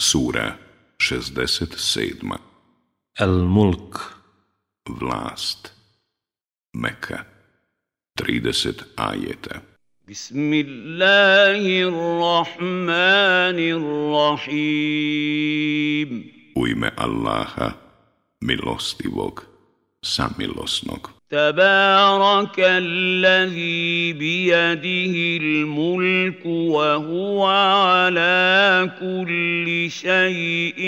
Sura 67 al mulk Vlast Meka 30 ajeta Bismillahirrahmanirrahim U ime Allaha, milostivog, samilosnog. تبارك الذي بيده الملك وهو على كل شيء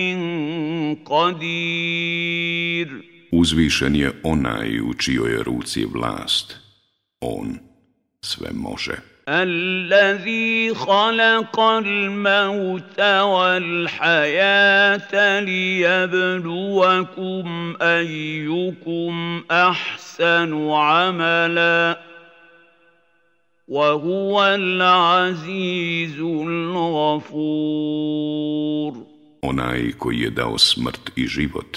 قدير Uzvišen je onaj u čijoj ruci vlast. On sve može. الذي خلق الموت والحياة ليبلوكم أيكم أحسن عملا وهو العزيز الغفور Onaj koji je dao smrt i život,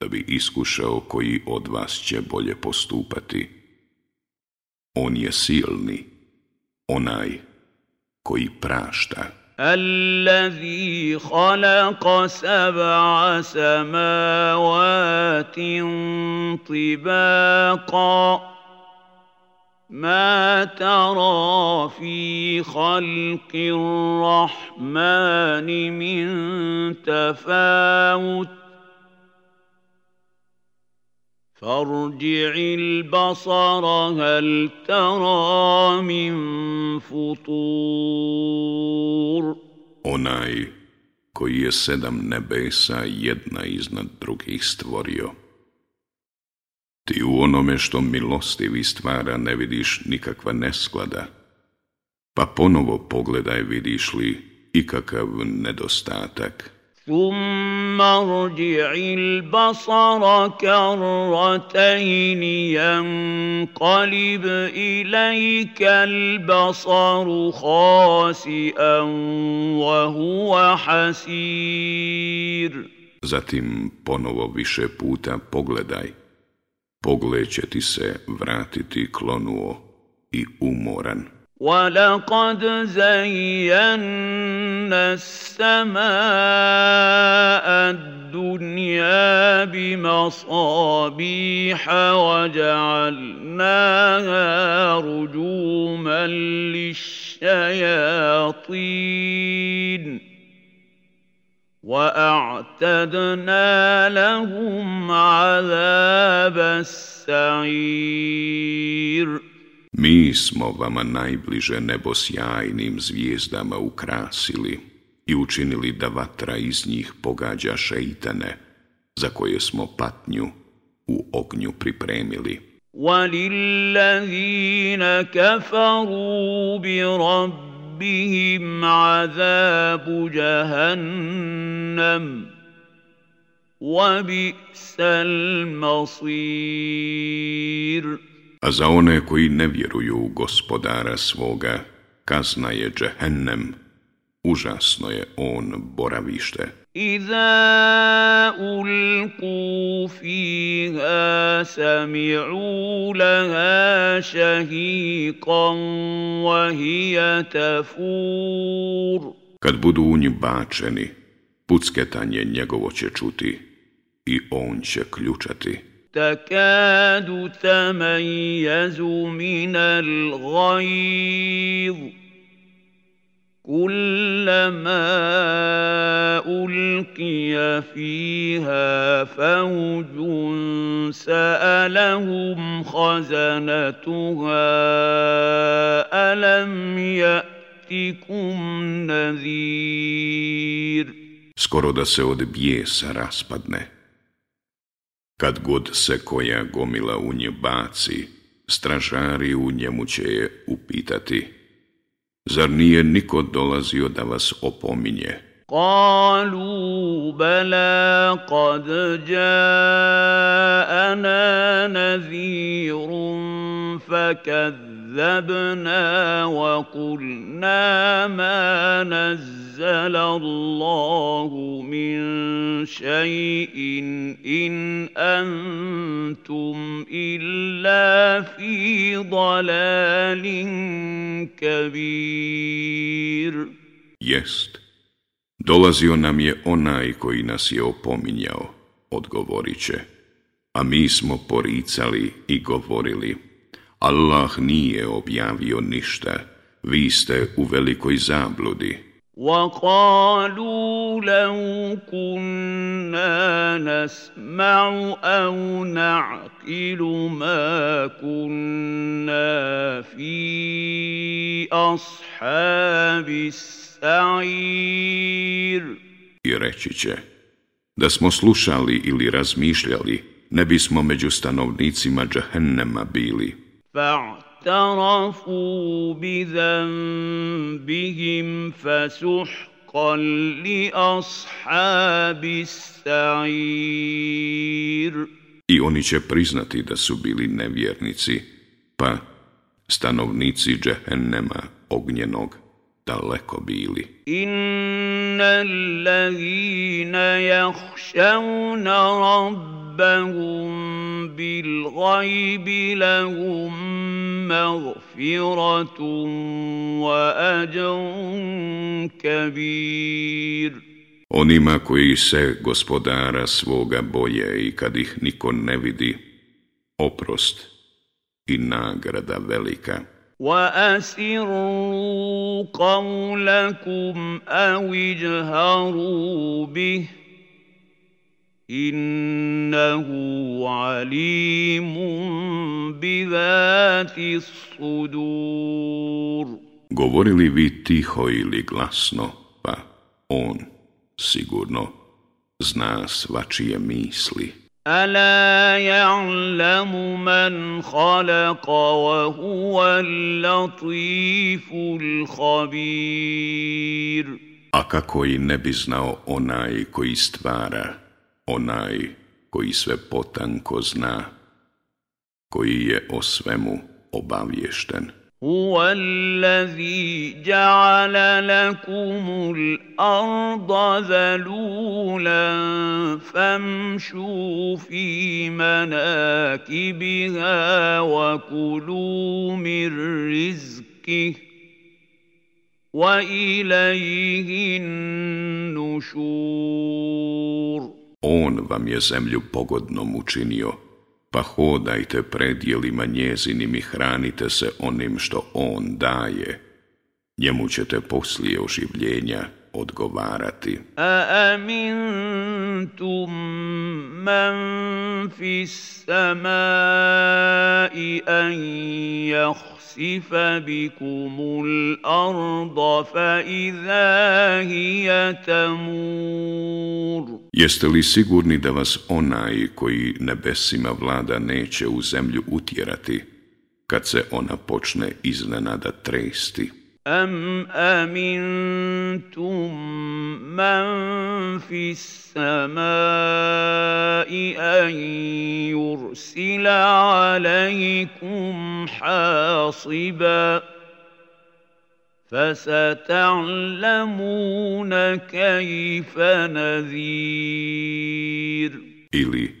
da bi iskušao koji od vas će bolje postupati. On je silni, onaj koji prašta. الذي خلق سبع سماوات طباقا ما ترى في خلق الرحمن من تفاوت فارجع البصر هل ترى من فطور Onaj koji je sedam nebesa jedna iznad drugih stvorio. Ti u onome što milostivi stvara ne vidiš nikakva nesklada, pa ponovo pogledaj vidiš li ikakav nedostatak. ثم ارجع البصر كرتين ينقلب اليك البصر خاسئا وهو حسير Zatim ponovo više puta pogledaj. Pogled će ti se vratiti klonuo i umoran. ولقد زينا السماء الدنيا بمصابيح وجعلناها رجوما للشياطين واعتدنا لهم عذاب السعير Mi smo vama najbliže nebo sjajnim zvijezdama ukrasili i učinili da vatra iz njih pogađa šeitane, za koje smo patnju u ognju pripremili. وَلِلَّذِينَ كَفَرُوا bi عَذَابُ جَهَنَّمَ وَبِئْسَ الْمَصِيرُ a za one koji ne vjeruju u gospodara svoga, kazna je džehennem, užasno je on boravište. Iza ulku fiha wa tafur. Kad budu u nju bačeni, pucketanje njegovo će čuti i on će ključati. تكاد تميز من الغيظ كلما القي فيها فوج سالهم خزنتها الم ياتكم نذير skoro da se od bijesa raspadne Kad god se koja gomila u nje baci, stražari u njemu će je upitati. Zar nije niko dolazio da vas opominje? Kalu bela kad jaana فَكَذَّبْنَا وَقُلْنَا مَا نَزَّلَ اللَّهُ مِنْ شَيْءٍ إِنْ أَنْتُمْ إِلَّا فِي ضَلَالٍ كَبِيرٍ Jest, dolazio nam je onaj koji nas je opominjao, odgovorit će, a mi smo poricali i govorili. Allah nije objavio ništa, vi ste u velikoj zabludi. وقالوا لو كنا نسمع I reći će, da smo slušali ili razmišljali, ne bismo među stanovnicima džahennema bili. فاعترفوا بذنبهم فسحقا لأصحاب السعير I oni će priznati da su bili nevjernici, pa stanovnici džehennema ognjenog daleko bili. Inna allazina jahšavna rabbi ربهم بالغيب لهم مغفرة وأجر كبير Onima koji se gospodara svoga boje i kad ih niko ne vidi, oprost i nagrada velika. Wa قَوْلَكُمْ a اجْهَرُوا بِهِ alimun bi بذات sudur. Govorili vi tiho ili glasno, pa on sigurno zna svačije misli. Ala ja'lamu man khalaqa wa huwa latiful khabir. A kako i ne bi znao onaj koji stvara, onaj koji sve potanko zna, koji je o svemu obavješten. هو الذي جعل لكم الارض ذلولا فامشوا في مناكبها وكلوا من رزقه واليه النشور On vam je zemlju pogodnom učinio, pa hodajte predjelima njezinim i hranite se onim što On daje. Njemu ćete poslije oživljenja odgovarati. A amintum man fis samai an يَخْسِفَ بِكُمُ الْأَرْضَ Jeste li sigurni da vas onaj koji nebesima vlada neće u zemlju utjerati, kad se ona počne iznenada tresti? أَمْ أَمِنْتُمْ مَنْ فِي السَّمَاءِ أَنْ يُرْسِلَ عَلَيْكُمْ حَاصِبًا فَسَتَعْلَمُونَ كَيْفَ نَذِيرٌ Ili,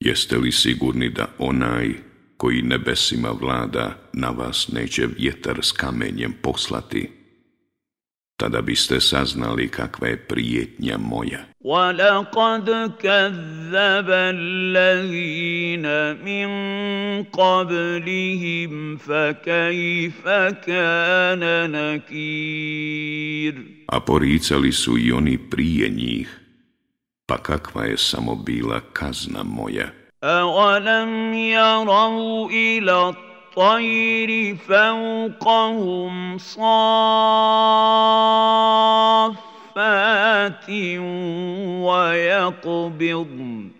jeste li sigurni da onaj koji nebesima vlada, na vas neće vjetar s kamenjem poslati. Tada biste saznali kakva je prijetnja moja. وَلَقَدْ كَذَّبَ الَّذِينَ مِنْ قَبْلِهِمْ فَكَيْفَ كَانَ A poricali su i oni prije njih, pa kakva je samo bila kazna moja. أولم يروا إلى الطير فوقهم صافات ويقبضن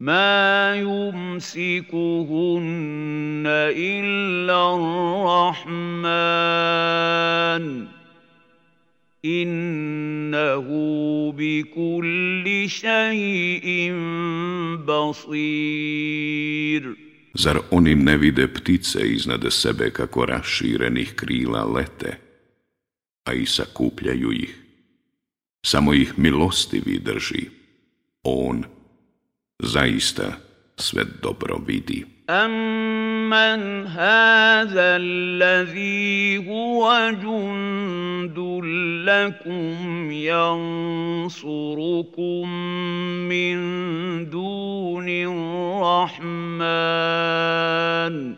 ما يمسكهن إلا الرحمن i kulli shay'in basir Zar oni ne vide ptice iznad sebe kako raširenih krila lete, a i sakupljaju ih? Samo ih milostivi drži. On zaista sve dobro vidi. أَمَّنْ هَذَا الَّذِي هُوَ جُندٌ لَّكُمْ يَنصُرُكُم مِّن دُونِ الرَّحْمَٰنِ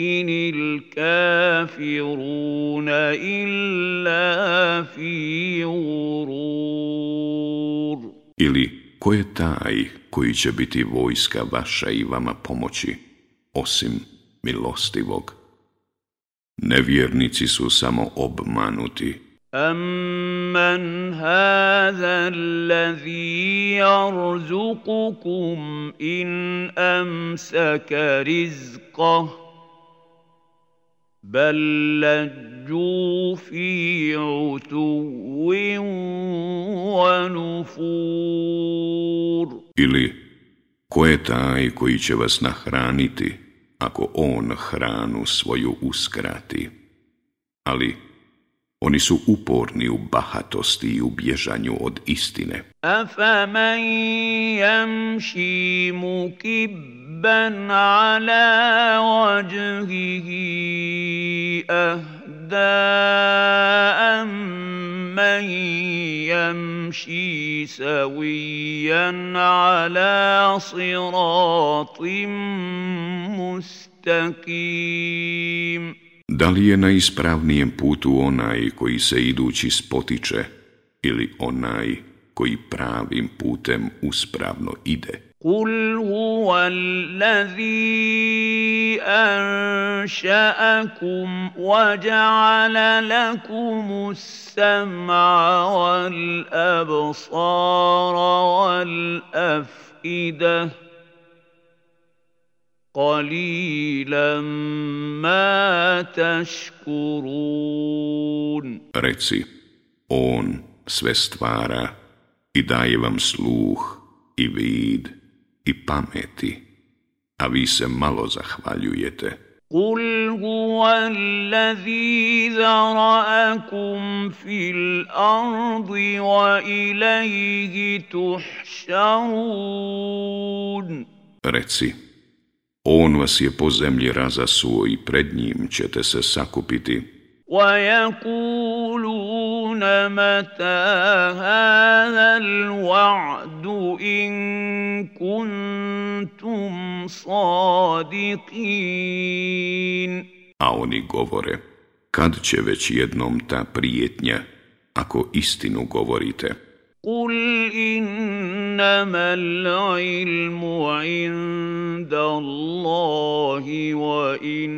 إِنِ الْكَافِرُونَ إِلَّا فِي غُرُورٍ ko je taj koji će biti vojska vaša i vama pomoći, osim milostivog? Nevjernici su samo obmanuti. أَمَّنْ هَذَا الَّذِي يَرْزُقُكُمْ إِنْ أَمْسَكَ رِزْقَهُ bal lajju فِي ili, ko je taj koji će vas nahraniti, ako on hranu svoju uskrati? Ali, oni su uporni u bahatosti i u bježanju od istine. man jamši mukibban ala wajhihi ahda man. سويا على صراط Da li je na ispravnijem putu onaj koji se idući spotiče ili onaj koji pravim putem uspravno ide? قل هو الذي انشاكم وجعل لكم السمع والابصار والافئده قليلا ما تشكرون Reci, اون sve stvara i daje vam sluh i vid. i pameti, a vi se malo zahvaljujete. قل هو Reci, on vas je po zemlji razasuo i pred njim ćete se sakupiti. ويقولون متى هذا الوعد إن كنتم صادقين A oni govore, kad će već jednom ta prijetnja, ako istinu govorite? قل إن إنما العلم عند الله وإنما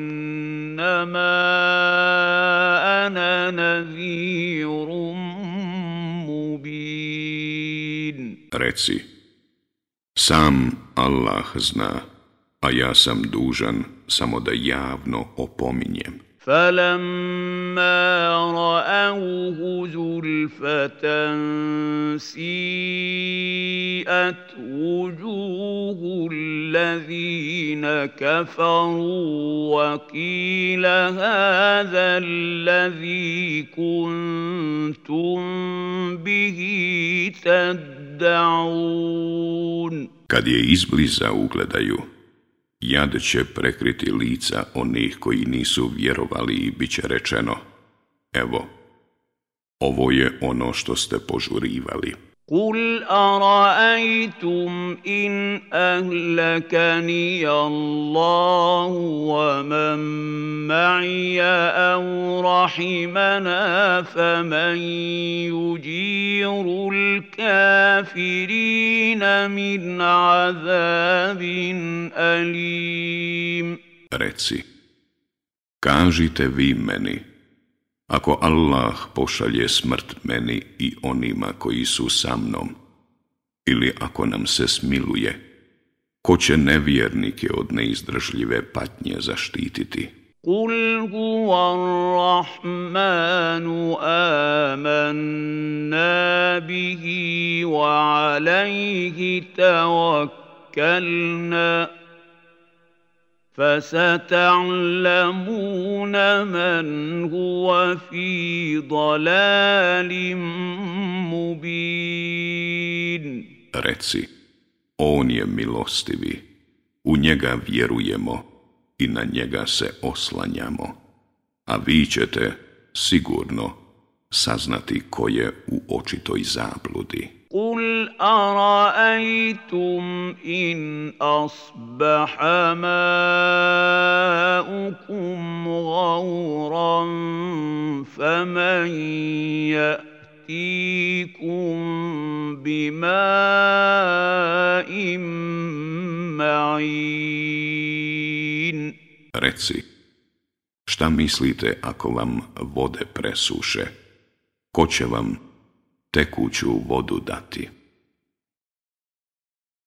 أنا نذير مبين Reci, sam Allah zna, a ja sam dužan samo da javno opominjem. فلما رأوه زلفة سيئت وجوه الذين كفروا وقيل هذا الذي كنتم به تدعون Kad je izbliza ugledaju jad će prekriti lica onih koji nisu vjerovali i bit će rečeno, evo, ovo je ono što ste požurivali. قل ارايتم ان اهلكني الله ومن معي او رحمنا فمن يجير الكافرين من عذاب اليم kažite vi meni, Ako Allah pošalje smrt meni i onima koji su sa mnom, ili ako nam se smiluje, ko će nevjernike od neizdržljive patnje zaštititi? Kul huwa rahmanu amanna bihi wa alaihi tawakkalna. فستعلمون من هو في ضلال مبين Reci, on je milostivi, u njega vjerujemo i na njega se oslanjamo, a vi ćete sigurno saznati ko je u očitoj zabludi. قل ارايتم ان اصبح ماؤكم غورا فمن ياتيكم بماء معين reci šta mislite ako vam vode presuše ko će vam tekuću vodu dati.